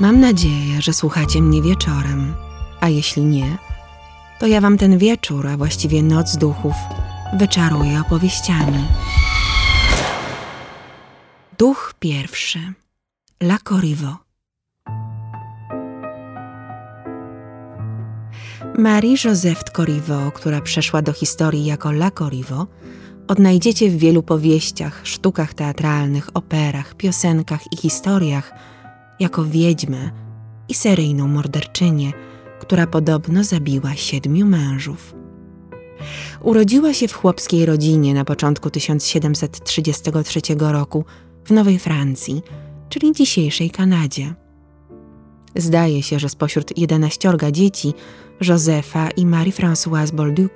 Mam nadzieję, że słuchacie mnie wieczorem, a jeśli nie, to ja wam ten wieczór, a właściwie noc duchów, wyczaruję opowieściami. Duch pierwszy. La Corrivo. Marie-Joseph Corriveau, która przeszła do historii jako La Corriveau, odnajdziecie w wielu powieściach, sztukach teatralnych, operach, piosenkach i historiach jako wiedźmę i seryjną morderczynię, która podobno zabiła siedmiu mężów. Urodziła się w chłopskiej rodzinie na początku 1733 roku w Nowej Francji, czyli dzisiejszej Kanadzie. Zdaje się, że spośród jedenaściorga dzieci Józefa i Marie-Françoise Bolduc,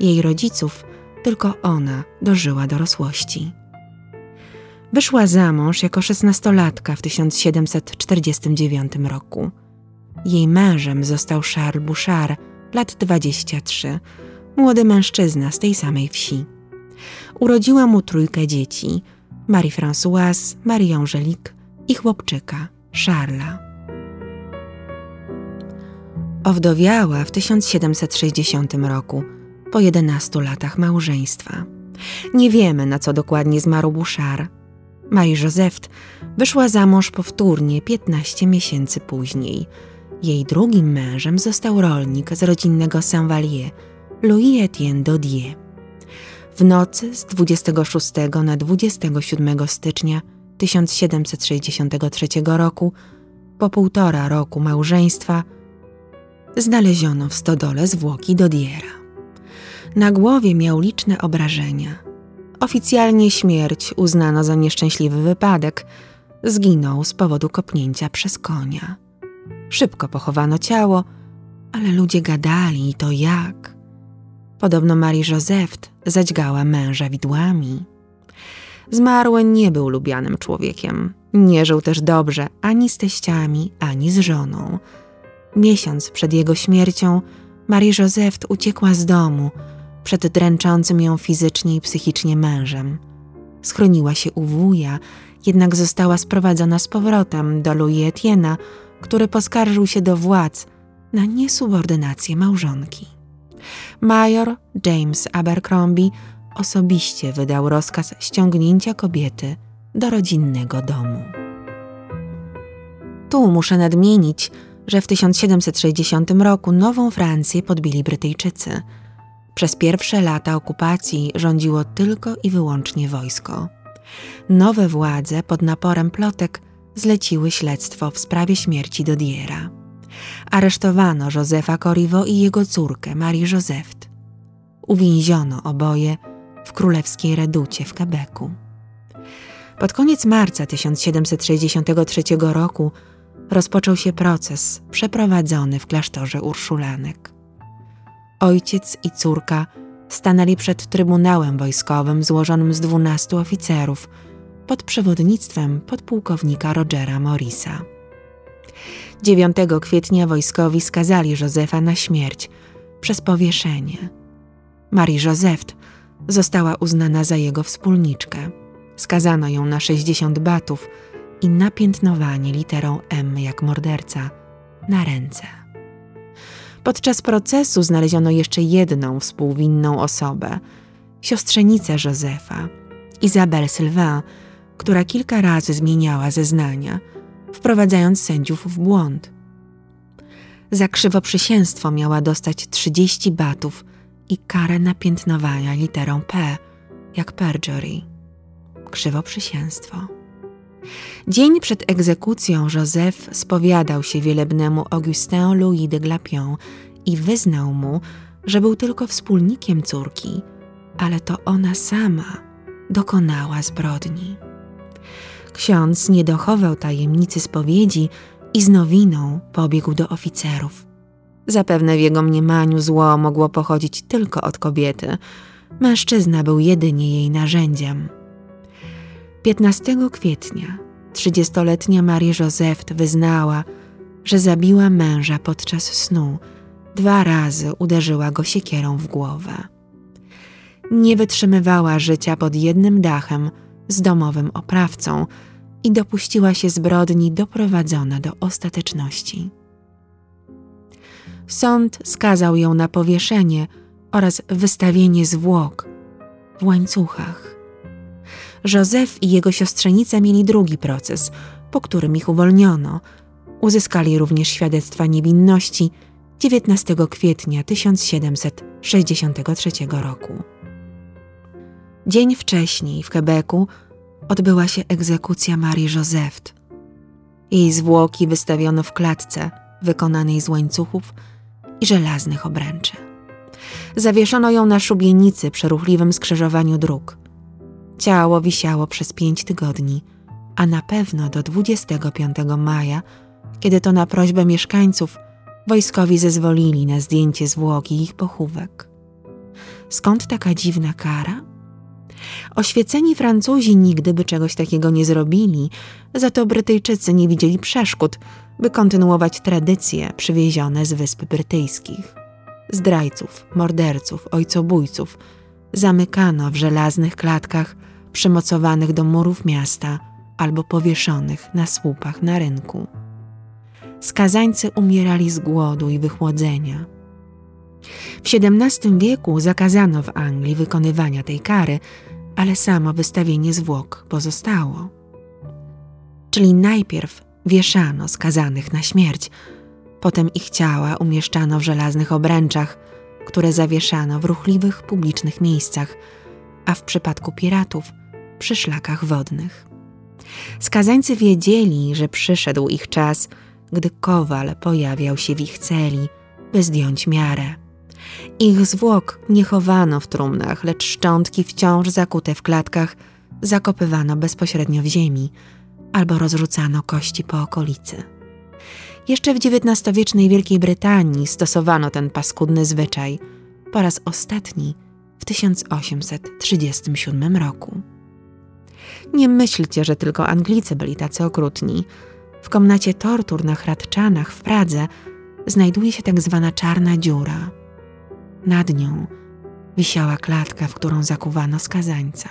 jej rodziców, tylko ona dożyła dorosłości. Wyszła za mąż jako szesnastolatka w 1749 roku. Jej mężem został Charles Bouchard, lat 23, młody mężczyzna z tej samej wsi. Urodziła mu trójkę dzieci: Marie-Françoise, Marie-Angélique i chłopczyka, Charlesa. Owdowiała w 1760 roku, po 11 latach małżeństwa. Nie wiemy, na co dokładnie zmarł Bouchard. Marie-Joseph wyszła za mąż powtórnie 15 miesięcy później. Jej drugim mężem został rolnik z rodzinnego Saint-Vallier, Louis-Étienne Dodier. W nocy z 26 na 27 stycznia 1763 roku, po półtora roku małżeństwa, znaleziono w stodole zwłoki Dodiera. Na głowie miał liczne obrażenia. Oficjalnie śmierć uznano za nieszczęśliwy wypadek. Zginął z powodu kopnięcia przez konia. Szybko pochowano ciało, ale ludzie gadali i to jak. Podobno Marie Joseph zadźgała męża widłami. Zmarły nie był lubianym człowiekiem. Nie żył też dobrze ani z teściami, ani z żoną. Miesiąc przed jego śmiercią Marie Joseph uciekła z domu przed dręczącym ją fizycznie i psychicznie mężem. Schroniła się u wuja, jednak została sprowadzona z powrotem do Louis Etienne'a, który poskarżył się do władz na niesubordynację małżonki. Major James Abercrombie osobiście wydał rozkaz ściągnięcia kobiety do rodzinnego domu. Tu muszę nadmienić, że w 1760 roku Nową Francję podbili Brytyjczycy. Przez pierwsze lata okupacji rządziło tylko i wyłącznie wojsko. Nowe władze pod naporem plotek zleciły śledztwo w sprawie śmierci Dodiera. Aresztowano Józefa Corriveau i jego córkę Marie Joseph. Uwięziono oboje w królewskiej reducie w Quebecu. Pod koniec marca 1763 roku rozpoczął się proces przeprowadzony w klasztorze Urszulanek. Ojciec i córka stanęli przed trybunałem wojskowym złożonym z dwunastu oficerów pod przewodnictwem podpułkownika Rogera Morrisa. 9 kwietnia wojskowi skazali Józefa na śmierć przez powieszenie. Marie Joseph została uznana za jego wspólniczkę. Skazano ją na 60 batów i napiętnowanie literą M jak morderca na ręce. Podczas procesu znaleziono jeszcze jedną współwinną osobę, siostrzenicę Józefa, Izabel Sylvain, która kilka razy zmieniała zeznania, wprowadzając sędziów w błąd. Za krzywoprzysięstwo miała dostać 30 batów i karę napiętnowania literą P, jak perjury. Krzywoprzysięstwo. Dzień przed egzekucją Józef spowiadał się wielebnemu Augustin Louis de Glapion i wyznał mu, że był tylko wspólnikiem córki, ale to ona sama dokonała zbrodni. Ksiądz nie dochował tajemnicy spowiedzi i z nowiną pobiegł do oficerów. Zapewne w jego mniemaniu zło mogło pochodzić tylko od kobiety. Mężczyzna był jedynie jej narzędziem. 15 kwietnia trzydziestoletnia Marie Joseph wyznała, że zabiła męża podczas snu. Dwa razy uderzyła go siekierą w głowę. Nie wytrzymywała życia pod jednym dachem z domowym oprawcą, i dopuściła się zbrodni doprowadzona do ostateczności. Sąd skazał ją na powieszenie oraz wystawienie zwłok w łańcuchach. Józef i jego siostrzenica mieli drugi proces, po którym ich uwolniono. Uzyskali również świadectwa niewinności 19 kwietnia 1763 roku. Dzień wcześniej w Quebecu odbyła się egzekucja Marii Józef. Jej zwłoki wystawiono w klatce wykonanej z łańcuchów i żelaznych obręczy. Zawieszono ją na szubienicy przy ruchliwym skrzyżowaniu dróg. Ciało wisiało przez pięć tygodni, a na pewno do 25 maja, kiedy to na prośbę mieszkańców wojskowi zezwolili na zdjęcie zwłoki ich pochówek. Skąd taka dziwna kara? Oświeceni Francuzi nigdy by czegoś takiego nie zrobili, za to Brytyjczycy nie widzieli przeszkód, by kontynuować tradycje przywiezione z Wysp Brytyjskich. Zdrajców, morderców, ojcobójców zamykano w żelaznych klatkach przymocowanych do murów miasta albo powieszonych na słupach na rynku. Skazańcy umierali z głodu i wychłodzenia. W XVII wieku zakazano w Anglii wykonywania tej kary, ale samo wystawienie zwłok pozostało. Czyli najpierw wieszano skazanych na śmierć, potem ich ciała umieszczano w żelaznych obręczach, które zawieszano w ruchliwych publicznych miejscach, a w przypadku piratów przy szlakach wodnych. Skazańcy wiedzieli, że przyszedł ich czas, gdy kowal pojawiał się w ich celi, by zdjąć miarę. Ich zwłok nie chowano w trumnach, lecz szczątki wciąż zakute w klatkach zakopywano bezpośrednio w ziemi albo rozrzucano kości po okolicy. Jeszcze w XIX-wiecznej Wielkiej Brytanii stosowano ten paskudny zwyczaj po raz ostatni w 1837 roku. Nie myślcie, że tylko Anglicy byli tacy okrutni. W komnacie tortur na Hradczanach w Pradze znajduje się tak zwana czarna dziura. Nad nią wisiała klatka, w którą zakuwano skazańca.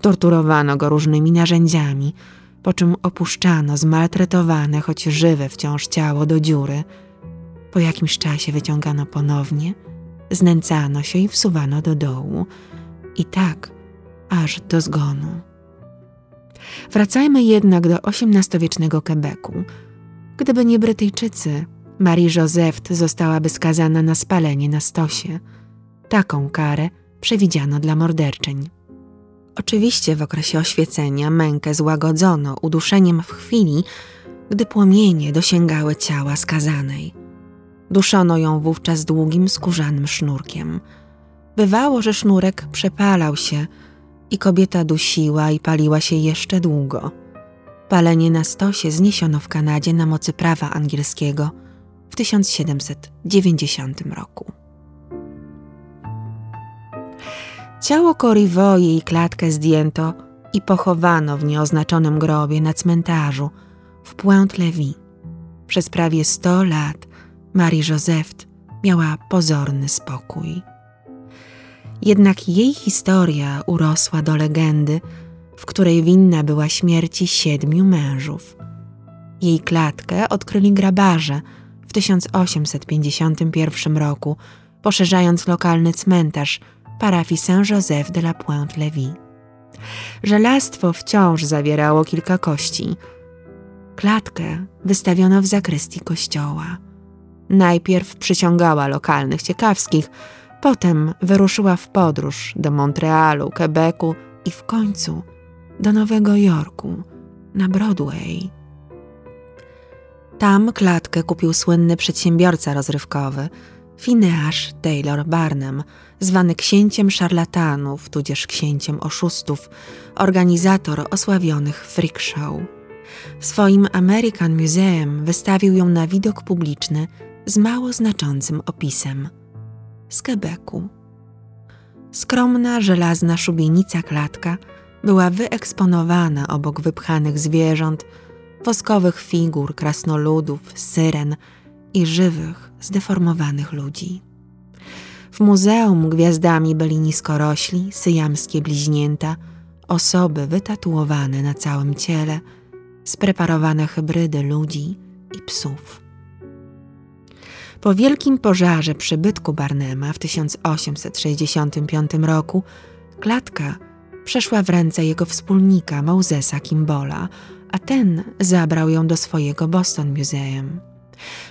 Torturowano go różnymi narzędziami, po czym opuszczano zmaltretowane, choć żywe wciąż ciało do dziury. Po jakimś czasie wyciągano ponownie, znęcano się i wsuwano do dołu. I tak aż do zgonu. Wracajmy jednak do XVIII-wiecznego Quebecu. Gdyby nie Brytyjczycy, Marie Joseph zostałaby skazana na spalenie na stosie. Taką karę przewidziano dla morderczeń. Oczywiście w okresie oświecenia mękę złagodzono uduszeniem w chwili, gdy płomienie dosięgały ciała skazanej. Duszono ją wówczas długim skórzanym sznurkiem. Bywało, że sznurek przepalał się i kobieta dusiła i paliła się jeszcze długo. Palenie na stosie zniesiono w Kanadzie na mocy prawa angielskiego w 1790 roku. Ciało Corriveau i klatkę zdjęto i pochowano w nieoznaczonym grobie na cmentarzu w Pointe-Lévis. Przez prawie sto lat Marie Joseph miała pozorny spokój. Jednak jej historia urosła do legendy, w której winna była śmierci siedmiu mężów. Jej klatkę odkryli grabarze w 1851 roku, poszerzając lokalny cmentarz parafii Saint-Joseph de la Pointe-Lévis. Żelastwo wciąż zawierało kilka kości. Klatkę wystawiono w zakrystii kościoła. Najpierw przyciągała lokalnych ciekawskich, potem wyruszyła w podróż do Montrealu, Quebecu i w końcu do Nowego Jorku, na Broadway. Tam klatkę kupił słynny przedsiębiorca rozrywkowy, Phineas Taylor Barnum, zwany księciem szarlatanów, tudzież księciem oszustów, organizator osławionych freak show. W swoim American Museum wystawił ją na widok publiczny z mało znaczącym opisem. Z Quebecu. Skromna, żelazna szubienica klatka była wyeksponowana obok wypchanych zwierząt, woskowych figur, krasnoludów, syren i żywych, zdeformowanych ludzi. W muzeum gwiazdami byli niskorośli, syjamskie bliźnięta osoby wytatuowane na całym ciele, spreparowane hybrydy ludzi i psów. Po wielkim pożarze przybytku Barnema w 1865 roku klatka przeszła w ręce jego wspólnika Mosesa Kimbola, a ten zabrał ją do swojego Boston Museum.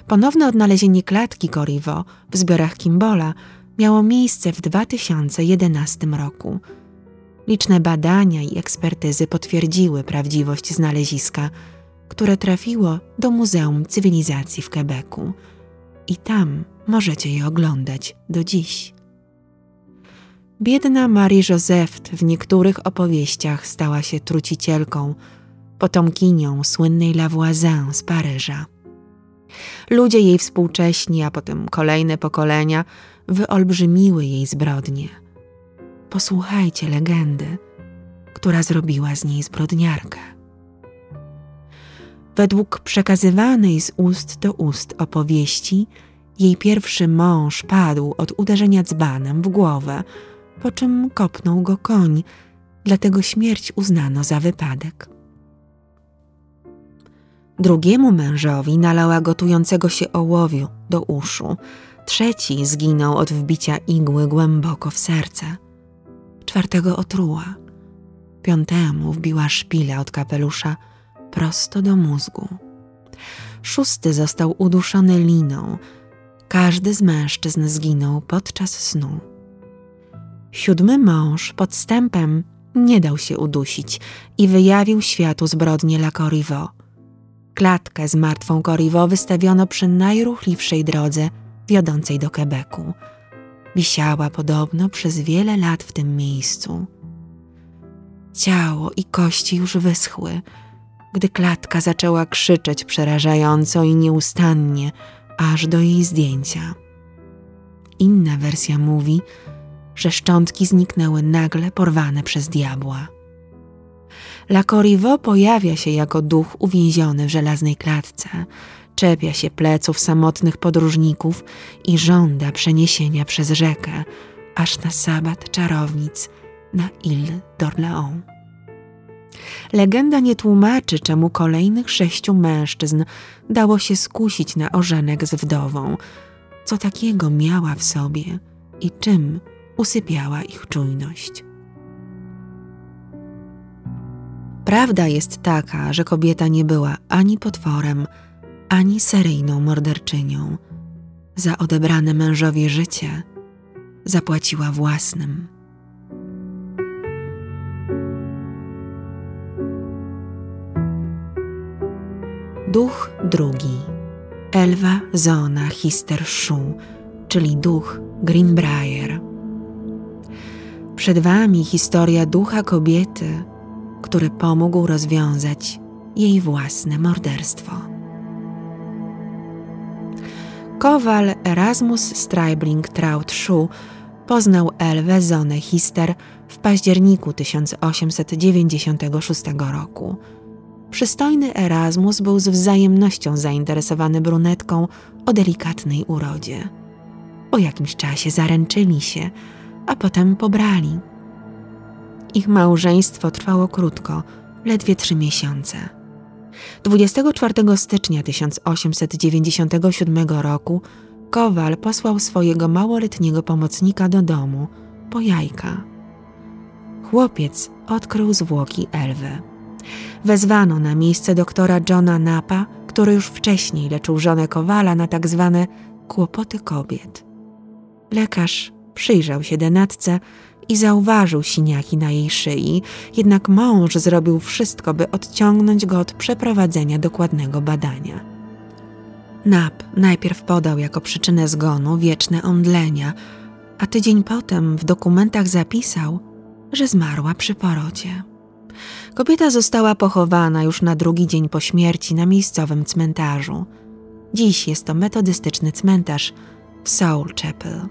Ponowne odnalezienie klatki Corrivo w zbiorach Kimbola miało miejsce w 2011 roku. Liczne badania i ekspertyzy potwierdziły prawdziwość znaleziska, które trafiło do Muzeum Cywilizacji w Quebecu. I tam możecie je oglądać do dziś. Biedna Marie Joseph w niektórych opowieściach stała się trucicielką, potomkinią słynnej Lavoisin z Paryża. Ludzie jej współcześni, a potem kolejne pokolenia wyolbrzymiły jej zbrodnie. Posłuchajcie legendy, która zrobiła z niej zbrodniarkę. Według przekazywanej z ust do ust opowieści, jej pierwszy mąż padł od uderzenia dzbanem w głowę, po czym kopnął go koń, dlatego śmierć uznano za wypadek. Drugiemu mężowi nalała gotującego się ołowiu do uszu. Trzeci zginął od wbicia igły głęboko w serce. Czwartego otruła. Piątemu wbiła szpilę od kapelusza prosto do mózgu. Szósty został uduszony liną. Każdy z mężczyzn zginął podczas snu. Siódmy mąż podstępem nie dał się udusić i wyjawił światu zbrodnię La Corriveau Klatkę z martwą Corrivo wystawiono przy najruchliwszej drodze wiodącej do Quebecu. Wisiała podobno przez wiele lat w tym miejscu. Ciało i kości już wyschły, gdy klatka zaczęła krzyczeć przerażająco i nieustannie, aż do jej zdjęcia. Inna wersja mówi, że szczątki zniknęły nagle porwane przez diabła. La Corriveau pojawia się jako duch uwięziony w żelaznej klatce, czepia się pleców samotnych podróżników i żąda przeniesienia przez rzekę, aż na sabat czarownic na Ile d'Orléans. Legenda nie tłumaczy, czemu kolejnych sześciu mężczyzn dało się skusić na ożenek z wdową, co takiego miała w sobie i czym usypiała ich czujność. Prawda jest taka, że kobieta nie była ani potworem, ani seryjną morderczynią. Za odebrane mężowi życie zapłaciła własnym. Duch drugi. Elwa Zona Hister Shu, czyli duch Greenbrier. Przed wami historia ducha kobiety, który pomógł rozwiązać jej własne morderstwo. Kowal Erasmus Streibling Traut Schuh poznał Elwę Zonę Hister w październiku 1896 roku. Przystojny Erasmus był z wzajemnością zainteresowany brunetką o delikatnej urodzie. Po jakimś czasie zaręczyli się, a potem pobrali. Ich małżeństwo trwało krótko, ledwie trzy miesiące. 24 stycznia 1897 roku Kowal posłał swojego małoletniego pomocnika do domu po jajka. Chłopiec odkrył zwłoki Elwy. Wezwano na miejsce doktora Johna Napa, który już wcześniej leczył żonę Kowala na tak zwane kłopoty kobiet. Lekarz przyjrzał się denatce i zauważył siniaki na jej szyi, jednak mąż zrobił wszystko, by odciągnąć go od przeprowadzenia dokładnego badania. Nap najpierw podał jako przyczynę zgonu wieczne omdlenia, a tydzień potem w dokumentach zapisał, że zmarła przy porodzie. Kobieta została pochowana już na drugi dzień po śmierci na miejscowym cmentarzu. Dziś jest to metodystyczny cmentarz w Soul Chapel.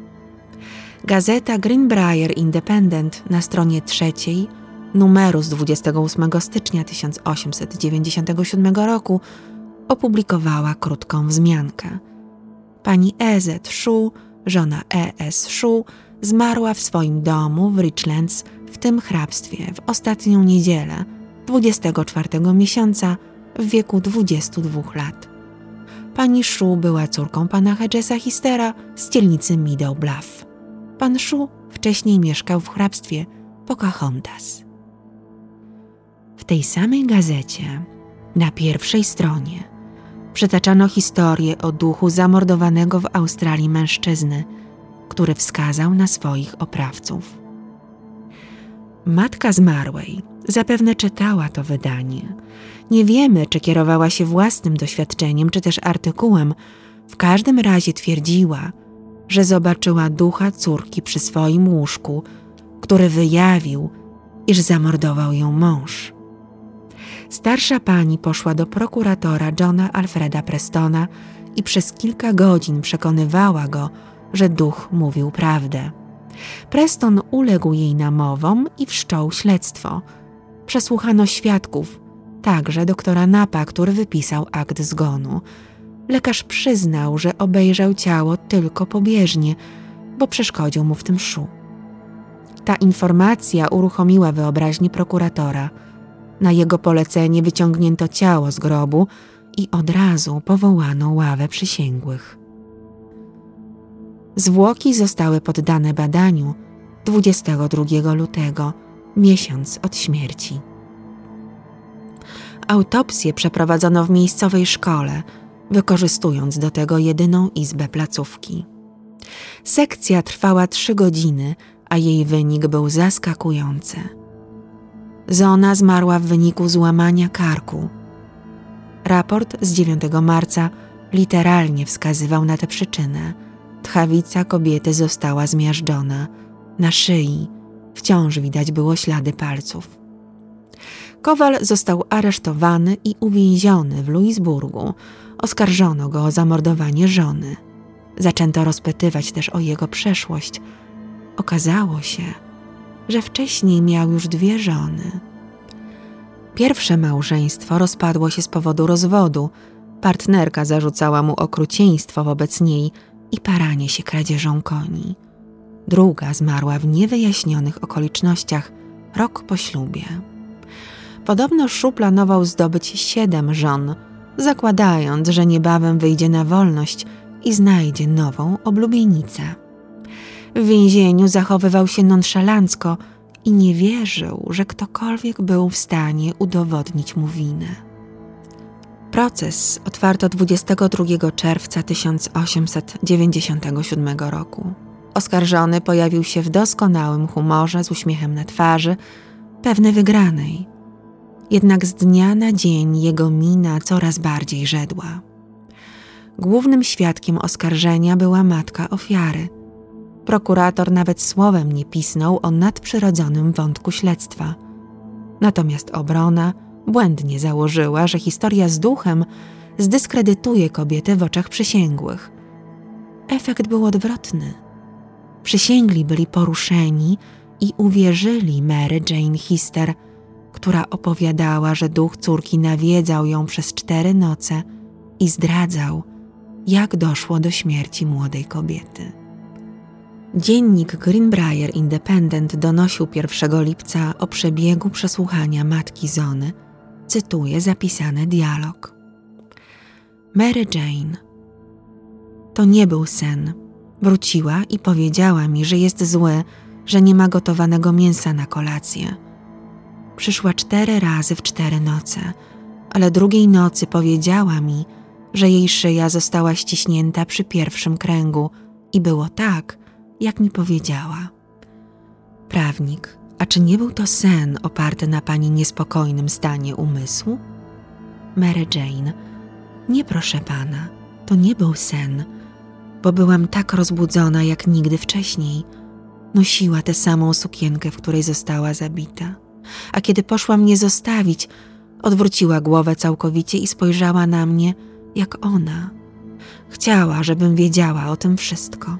Gazeta Greenbrier Independent na stronie trzeciej numeru z 28 stycznia 1897 roku opublikowała krótką wzmiankę. Pani E.Z. Shu, żona E.S. Shu, zmarła w swoim domu w Richlands w tym hrabstwie w ostatnią niedzielę 24 miesiąca w wieku 22 lat. Pani Shu była córką pana Hedgesa Histera z dzielnicy Meadow Bluff. Pan Shu wcześniej mieszkał w hrabstwie Pocahontas. W tej samej gazecie, na pierwszej stronie, przytaczano historię o duchu zamordowanego w Australii mężczyzny, który wskazał na swoich oprawców. Matka zmarłej zapewne czytała to wydanie. Nie wiemy, czy kierowała się własnym doświadczeniem, czy też artykułem. W każdym razie twierdziła, że zobaczyła ducha córki przy swoim łóżku, który wyjawił, iż zamordował ją mąż. Starsza pani poszła do prokuratora Johna Alfreda Prestona i przez kilka godzin przekonywała go, że duch mówił prawdę. Preston uległ jej namowom i wszczął śledztwo. Przesłuchano świadków, także doktora Napa, który wypisał akt zgonu. Lekarz przyznał, że obejrzał ciało tylko pobieżnie, bo przeszkodził mu w tym szu. Ta informacja uruchomiła wyobraźnię prokuratora. Na jego polecenie wyciągnięto ciało z grobu i od razu powołano ławę przysięgłych. Zwłoki zostały poddane badaniu 22 lutego, miesiąc od śmierci. Autopsję przeprowadzono w miejscowej szkole, wykorzystując do tego jedyną izbę placówki. Sekcja trwała trzy godziny, a jej wynik był zaskakujący. Zona zmarła w wyniku złamania karku. Raport z 9 marca literalnie wskazywał na tę przyczynę. Tchawica kobiety została zmiażdżona. Na szyi wciąż widać było ślady palców. Kowal został aresztowany i uwięziony w Louisburgu. Oskarżono go o zamordowanie żony. Zaczęto rozpytywać też o jego przeszłość. Okazało się, że wcześniej miał już dwie żony. Pierwsze małżeństwo rozpadło się z powodu rozwodu. Partnerka zarzucała mu okrucieństwo wobec niej i paranie się kradzieżą koni. Druga zmarła w niewyjaśnionych okolicznościach rok po ślubie. Podobno Szu planował zdobyć siedem żon, zakładając, że niebawem wyjdzie na wolność i znajdzie nową oblubienicę. W więzieniu zachowywał się nonszalancko i nie wierzył, że ktokolwiek był w stanie udowodnić mu winę. Proces otwarto 22 czerwca 1897 roku. Oskarżony pojawił się w doskonałym humorze z uśmiechem na twarzy, pewny wygranej. Jednak z dnia na dzień jego mina coraz bardziej żedła. Głównym świadkiem oskarżenia była matka ofiary. Prokurator nawet słowem nie pisnął o nadprzyrodzonym wątku śledztwa. Natomiast obrona błędnie założyła, że historia z duchem zdyskredytuje kobietę w oczach przysięgłych. Efekt był odwrotny. Przysięgli byli poruszeni i uwierzyli Mary Jane Hister, która opowiadała, że duch córki nawiedzał ją przez cztery noce i zdradzał, jak doszło do śmierci młodej kobiety. Dziennik Greenbrier Independent donosił 1 lipca o przebiegu przesłuchania matki Zony. Cytuję zapisany dialog. Mary Jane. To nie był sen. Wróciła i powiedziała mi, że jest złe, że nie ma gotowanego mięsa na kolację. Przyszła cztery razy w cztery noce, ale drugiej nocy powiedziała mi, że jej szyja została ściśnięta przy pierwszym kręgu i było tak, jak mi powiedziała. Prawnik, a czy nie był to sen oparty na pani niespokojnym stanie umysłu? Mary Jane, nie proszę pana, to nie był sen, bo byłam tak rozbudzona jak nigdy wcześniej. Nosiła tę samą sukienkę, w której została zabita. A kiedy poszła mnie zostawić, odwróciła głowę całkowicie i spojrzała na mnie jak ona. Chciała, żebym wiedziała o tym wszystko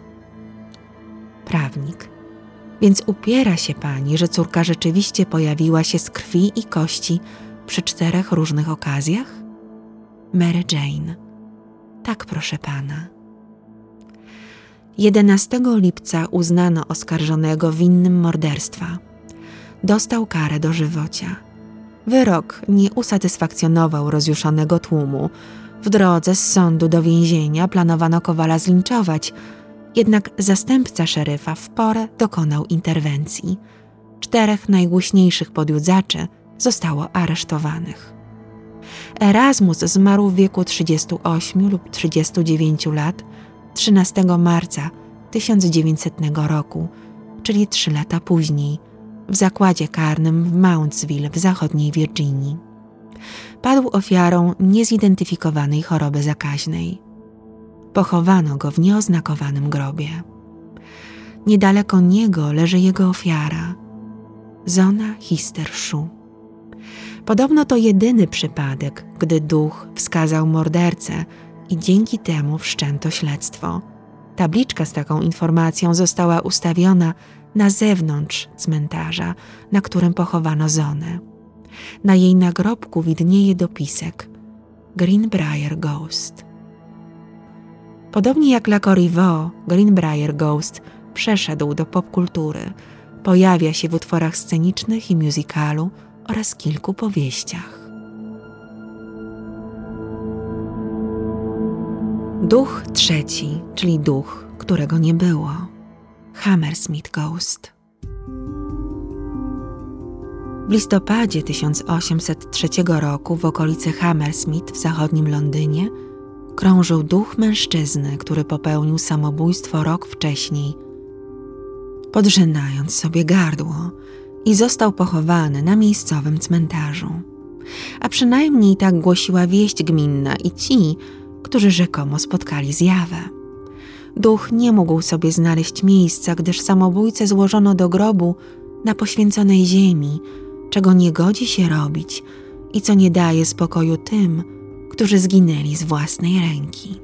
prawnik. Więc upiera się pani, że córka rzeczywiście pojawiła się z krwi i kości przy czterech różnych okazjach? Mary Jane. Tak, proszę pana. 11 lipca uznano oskarżonego winnym morderstwa. dostał karę dożywocia. Wyrok nie usatysfakcjonował rozjuszonego tłumu. W drodze z sądu do więzienia planowano Kowala zlinczować, jednak zastępca szeryfa w porę dokonał interwencji. Czterech najgłośniejszych podjudzaczy zostało aresztowanych. Erasmus zmarł w wieku 38 lub 39 lat 13 marca 1900 roku, czyli trzy lata później, w zakładzie karnym w Mountsville w zachodniej Virginii. Padł ofiarą niezidentyfikowanej choroby zakaźnej. Pochowano go w nieoznakowanym grobie. Niedaleko niego leży jego ofiara, Zona Histerszu. Podobno to jedyny przypadek, gdy duch wskazał mordercę i dzięki temu wszczęto śledztwo. Tabliczka z taką informacją została ustawiona na zewnątrz cmentarza, na którym pochowano Zonę. Na jej nagrobku widnieje dopisek Greenbrier Ghost. Podobnie jak La Corriveau, Greenbrier Ghost przeszedł do popkultury. Pojawia się w utworach scenicznych i musicalu oraz kilku powieściach. Duch trzeci, czyli duch, którego nie było. Hammersmith Ghost. W listopadzie 1803 roku w okolicy Hammersmith w zachodnim Londynie krążył duch mężczyzny, który popełnił samobójstwo rok wcześniej, podrzynając sobie gardło i został pochowany na miejscowym cmentarzu. A przynajmniej tak głosiła wieść gminna i ci, którzy rzekomo spotkali zjawę. Duch nie mógł sobie znaleźć miejsca, gdyż samobójcę złożono do grobu na poświęconej ziemi, czego nie godzi się robić i co nie daje spokoju tym, którzy zginęli z własnej ręki.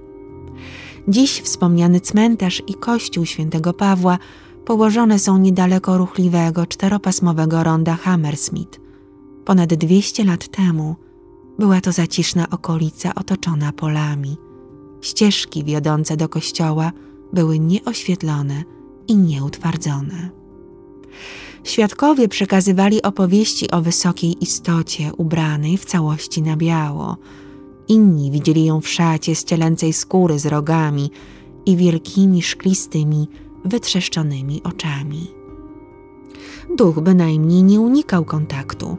Dziś wspomniany cmentarz i kościół świętego Pawła położone są niedaleko ruchliwego czteropasmowego ronda Hammersmith. Ponad 200 lat temu była to zaciszna okolica otoczona polami. Ścieżki wiodące do kościoła były nieoświetlone i nieutwardzone. Świadkowie przekazywali opowieści o wysokiej istocie ubranej w całości na biało. Inni widzieli ją w szacie z cielęcej skóry z rogami i wielkimi, szklistymi, wytrzeszczonymi oczami. Duch bynajmniej nie unikał kontaktu,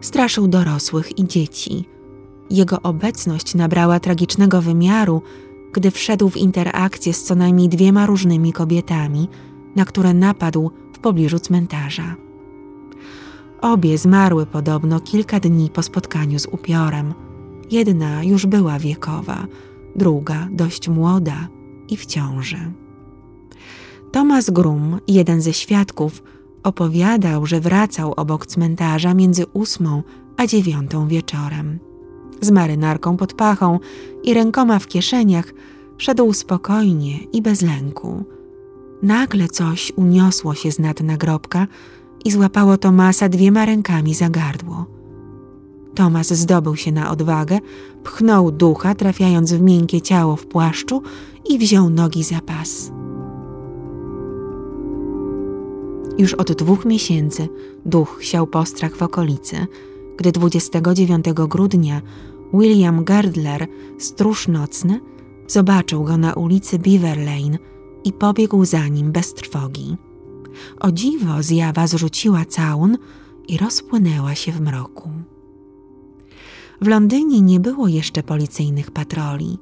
straszył dorosłych i dzieci. Jego obecność nabrała tragicznego wymiaru, gdy wszedł w interakcję z co najmniej dwiema różnymi kobietami, na które napadł w pobliżu cmentarza. Obie zmarły podobno kilka dni po spotkaniu z upiorem. Jedna już była wiekowa, druga dość młoda i w ciąży. Thomas Grum, jeden ze świadków, opowiadał, że wracał obok cmentarza między ósmą a dziewiątą wieczorem. Z marynarką pod pachą i rękoma w kieszeniach szedł spokojnie i bez lęku. Nagle coś uniosło się z nad nagrobka i złapało Tomasa dwiema rękami za gardło. Tomas zdobył się na odwagę, pchnął ducha, trafiając w miękkie ciało w płaszczu i wziął nogi za pas. Już od dwóch miesięcy duch siał postrach w okolicy, gdy 29 grudnia William Gardler, stróż nocny, zobaczył go na ulicy Beaver Lane i pobiegł za nim bez trwogi. O dziwo zjawa zrzuciła całun i rozpłynęła się w mroku. W Londynie nie było jeszcze policyjnych patroli,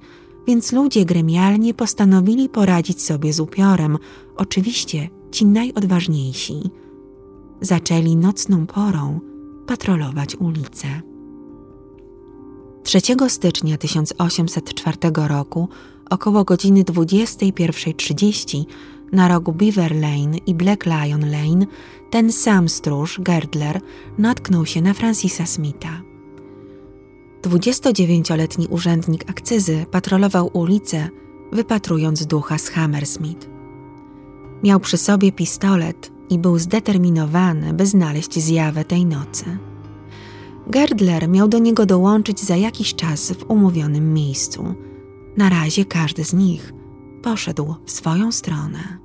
więc ludzie gremialnie postanowili poradzić sobie z upiorem, oczywiście ci najodważniejsi. Zaczęli nocną porą patrolować ulice. 3 stycznia 1804 roku około godziny 21.30 na rogu Beaver Lane i Black Lion Lane ten sam stróż, Gerdler, natknął się na Francisa Smitha. 29-letni urzędnik akcyzy patrolował ulicę, wypatrując ducha z Hammersmith. Miał przy sobie pistolet i był zdeterminowany, by znaleźć zjawę tej nocy. Gerdler miał do niego dołączyć za jakiś czas w umówionym miejscu. Na razie każdy z nich poszedł w swoją stronę.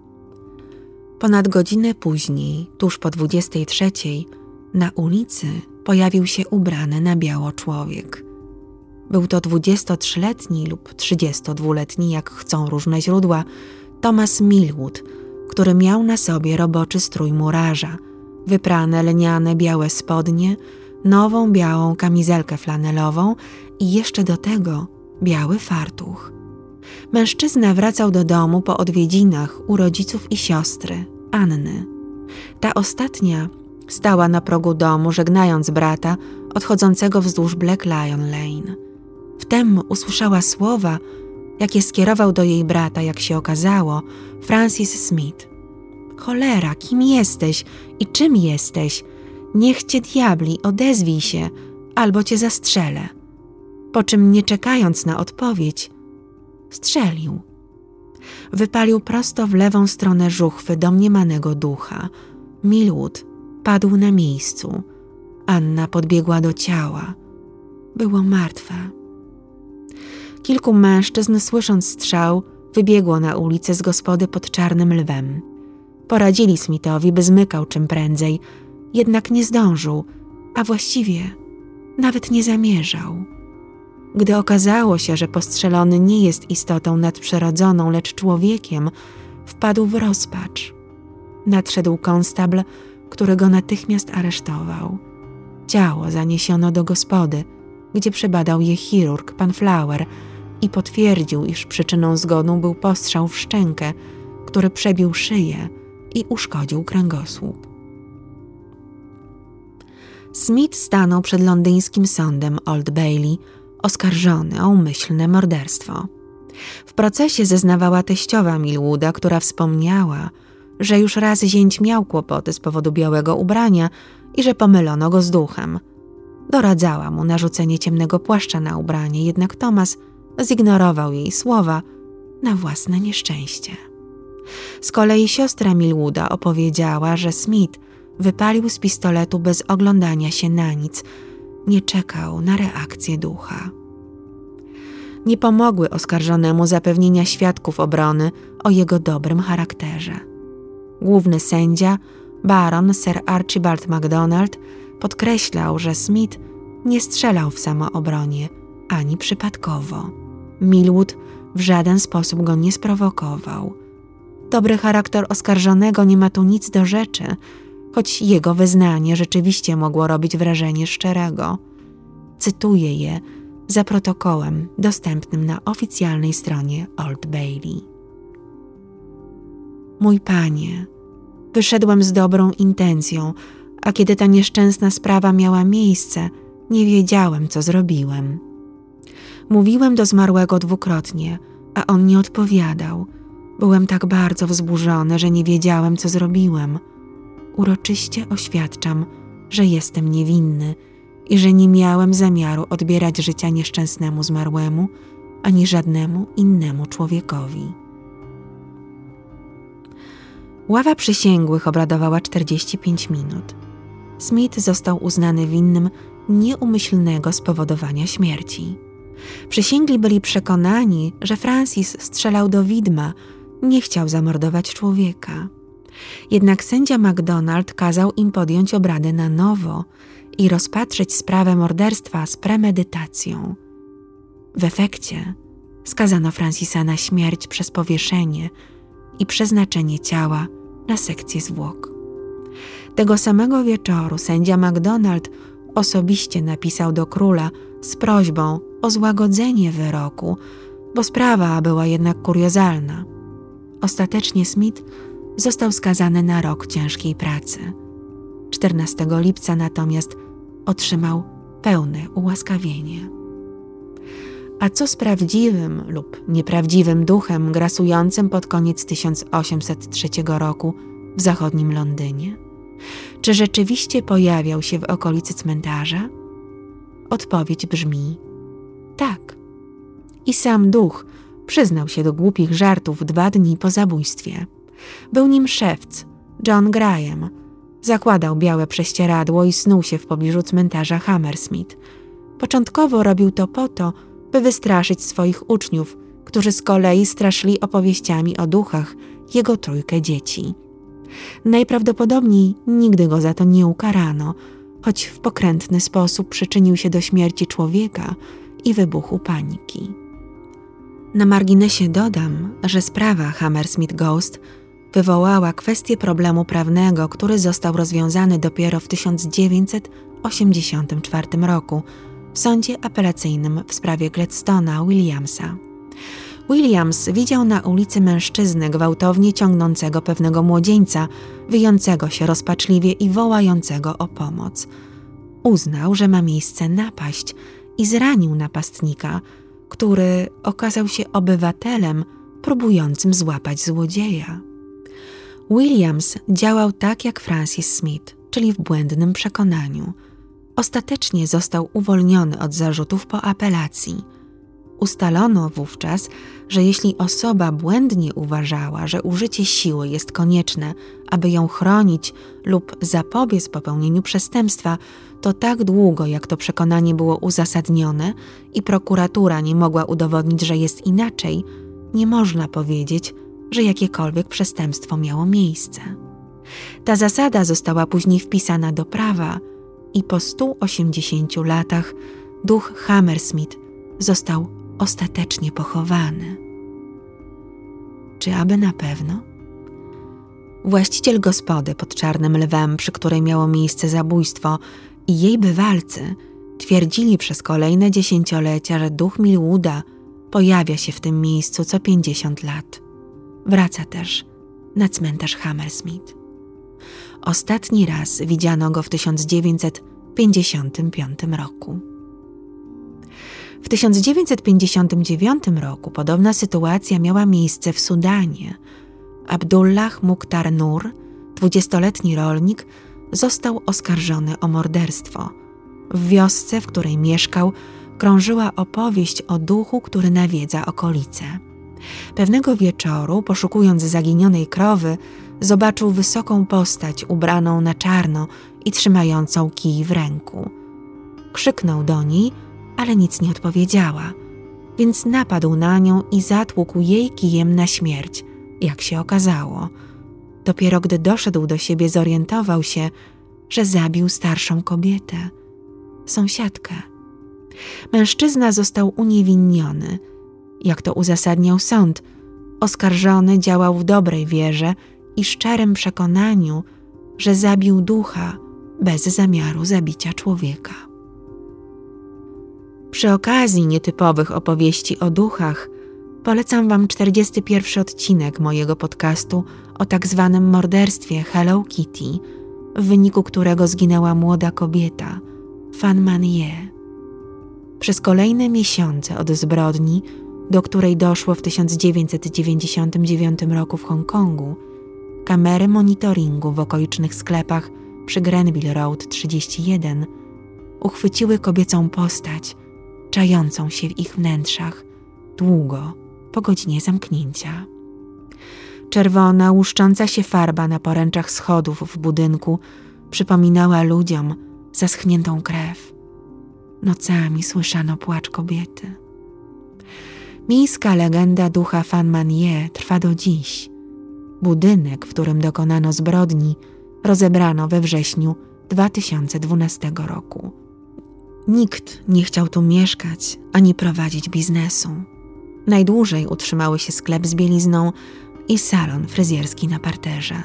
Ponad godzinę później, tuż po 23, Na ulicy pojawił się ubrany na biało człowiek. Był to 23-letni lub 32-letni, jak chcą różne źródła, Thomas Millwood, który miał na sobie roboczy strój murarza, wyprane lniane białe spodnie, nową białą kamizelkę flanelową i jeszcze do tego biały fartuch. Mężczyzna wracał do domu po odwiedzinach u rodziców i siostry, Anny. Ta ostatnia stała na progu domu, żegnając brata odchodzącego wzdłuż Black Lion Lane. Wtem usłyszała słowa, jakie skierował do jej brata, jak się okazało, Francis Smith. Cholera, kim jesteś i czym jesteś? Niech cię diabli, odezwij się, albo cię zastrzelę. Po czym, nie czekając na odpowiedź, strzelił. Wypalił prosto w lewą stronę żuchwy domniemanego ducha. Milwood padł na miejscu. Anna podbiegła do ciała. Było martwe. Kilku mężczyzn, słysząc strzał, wybiegło na ulicę z gospody pod czarnym lwem. Poradzili Smithowi, by zmykał czym prędzej, jednak nie zdążył, a właściwie nawet nie zamierzał. Gdy okazało się, że postrzelony nie jest istotą nadprzyrodzoną, lecz człowiekiem, wpadł w rozpacz. Nadszedł konstabl, który go natychmiast aresztował. Ciało zaniesiono do gospody, gdzie przebadał je chirurg, pan Flower, i potwierdził, iż przyczyną zgonu był postrzał w szczękę, który przebił szyję i uszkodził kręgosłup. Smith stanął przed londyńskim sądem Old Bailey, oskarżony o umyślne morderstwo. W procesie zeznawała teściowa Milwooda, która wspomniała, że już raz zięć miał kłopoty z powodu białego ubrania i że pomylono go z duchem. Doradzała mu narzucenie ciemnego płaszcza na ubranie, jednak Thomas zignorował jej słowa na własne nieszczęście. Z kolei siostra Milwooda opowiedziała, że Smith wypalił z pistoletu bez oglądania się na nic, nie czekał na reakcję ducha. Nie pomogły oskarżonemu zapewnienia świadków obrony o jego dobrym charakterze. Główny sędzia, baron Sir Archibald MacDonald, podkreślał, że Smith nie strzelał w samoobronie ani przypadkowo. Milwood w żaden sposób go nie sprowokował. Dobry charakter oskarżonego nie ma tu nic do rzeczy, choć jego wyznanie rzeczywiście mogło robić wrażenie szczerego. Cytuję je za protokołem dostępnym na oficjalnej stronie Old Bailey. Mój panie, wyszedłem z dobrą intencją, a kiedy ta nieszczęsna sprawa miała miejsce, nie wiedziałem, co zrobiłem. Mówiłem do zmarłego dwukrotnie, a on nie odpowiadał. Byłem tak bardzo wzburzony, że nie wiedziałem, co zrobiłem. Uroczyście oświadczam, że jestem niewinny i że nie miałem zamiaru odbierać życia nieszczęsnemu zmarłemu ani żadnemu innemu człowiekowi. Ława przysięgłych obradowała 45 minut. Smith został uznany winnym nieumyślnego spowodowania śmierci. Przysięgli byli przekonani, że Francis strzelał do widma, nie chciał zamordować człowieka. Jednak sędzia MacDonald kazał im podjąć obradę na nowo i rozpatrzeć sprawę morderstwa z premedytacją. W efekcie skazano Francisa na śmierć przez powieszenie i przeznaczenie ciała na sekcję zwłok. Tego samego wieczoru sędzia MacDonald osobiście napisał do króla z prośbą o złagodzenie wyroku, bo sprawa była jednak kuriozalna. Ostatecznie Smith został skazany na rok ciężkiej pracy. 14 lipca natomiast otrzymał pełne ułaskawienie. A co z prawdziwym lub nieprawdziwym duchem grasującym pod koniec 1803 roku w zachodnim Londynie? Czy rzeczywiście pojawiał się w okolicy cmentarza? Odpowiedź brzmi tak. I sam duch przyznał się do głupich żartów dwa dni po zabójstwie. Był nim szewc, John Graham. Zakładał białe prześcieradło i snuł się w pobliżu cmentarza Hammersmith. Początkowo robił to po to, by wystraszyć swoich uczniów, którzy z kolei straszyli opowieściami o duchach jego trójkę dzieci. Najprawdopodobniej nigdy go za to nie ukarano, choć w pokrętny sposób przyczynił się do śmierci człowieka i wybuchu paniki. Na marginesie dodam, że sprawa Hammersmith Ghost wywołała kwestię problemu prawnego, który został rozwiązany dopiero w 1984 roku w sądzie apelacyjnym w sprawie Gladstona Williamsa. Williams widział na ulicy mężczyznę gwałtownie ciągnącego pewnego młodzieńca, wyjącego się rozpaczliwie i wołającego o pomoc. Uznał, że ma miejsce napaść i zranił napastnika, który okazał się obywatelem próbującym złapać złodzieja. Williams działał tak jak Francis Smith, czyli w błędnym przekonaniu. Ostatecznie został uwolniony od zarzutów po apelacji. Ustalono wówczas, że jeśli osoba błędnie uważała, że użycie siły jest konieczne, aby ją chronić lub zapobiec popełnieniu przestępstwa, to tak długo, jak to przekonanie było uzasadnione i prokuratura nie mogła udowodnić, że jest inaczej, nie można powiedzieć, że jakiekolwiek przestępstwo miało miejsce. Ta zasada została później wpisana do prawa i po 180 latach duch Hammersmith został ostatecznie pochowany. Czy aby na pewno? Właściciel gospody pod Czarnym Lwem, przy której miało miejsce zabójstwo, i jej bywalcy twierdzili przez kolejne dziesięciolecia, że duch Milwooda pojawia się w tym miejscu co 50 lat. Wraca też na cmentarz Hammersmith. Ostatni raz widziano go w 1955 roku. W 1959 roku podobna sytuacja miała miejsce w Sudanie. Abdullah Mukhtar Nur, dwudziestoletni rolnik, został oskarżony o morderstwo. W wiosce, w której mieszkał, krążyła opowieść o duchu, który nawiedza okolice. Pewnego wieczoru, poszukując zaginionej krowy, zobaczył wysoką postać ubraną na czarno i trzymającą kij w ręku. Krzyknął do niej, ale nic nie odpowiedziała, więc napadł na nią i zatłukł jej kijem na śmierć, jak się okazało. Dopiero gdy doszedł do siebie, zorientował się, że zabił starszą kobietę, sąsiadkę. Mężczyzna został uniewinniony. Jak to uzasadniał sąd, oskarżony działał w dobrej wierze i szczerym przekonaniu, że zabił ducha bez zamiaru zabicia człowieka. Przy okazji nietypowych opowieści o duchach, polecam Wam 41 odcinek mojego podcastu o tak zwanym morderstwie Hello Kitty, w wyniku którego zginęła młoda kobieta, Fan Manie. Przez kolejne miesiące od zbrodni, do której doszło w 1999 roku w Hongkongu, kamery monitoringu w okolicznych sklepach przy Grenville Road 31 uchwyciły kobiecą postać, czającą się w ich wnętrzach, długo po godzinie zamknięcia. Czerwona, łuszcząca się farba na poręczach schodów w budynku przypominała ludziom zaschniętą krew. Nocami słyszano płacz kobiety. Miejska legenda ducha Fan Manie trwa do dziś. Budynek, w którym dokonano zbrodni, rozebrano we wrześniu 2012 roku. Nikt nie chciał tu mieszkać ani prowadzić biznesu. Najdłużej utrzymały się sklep z bielizną i salon fryzjerski na parterze.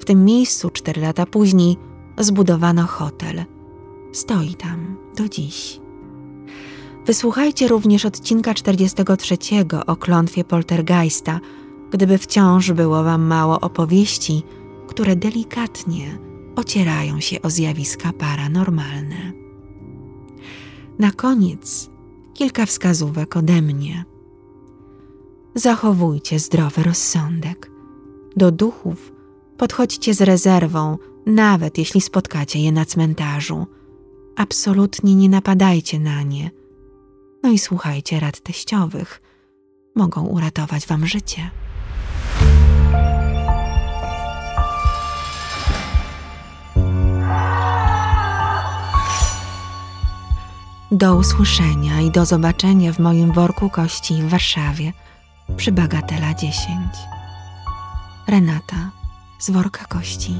W tym miejscu cztery lata później zbudowano hotel. Stoi tam do dziś. Wysłuchajcie również odcinka 43 o klątwie poltergeista, gdyby wciąż było Wam mało opowieści, które delikatnie ocierają się o zjawiska paranormalne. Na koniec kilka wskazówek ode mnie. Zachowujcie zdrowy rozsądek. Do duchów podchodźcie z rezerwą, nawet jeśli spotkacie je na cmentarzu. Absolutnie nie napadajcie na nie. No i słuchajcie rad teściowych. Mogą uratować wam życie. Do usłyszenia i do zobaczenia w moim worku kości w Warszawie przy Bagatela 10. Renata z worka kości.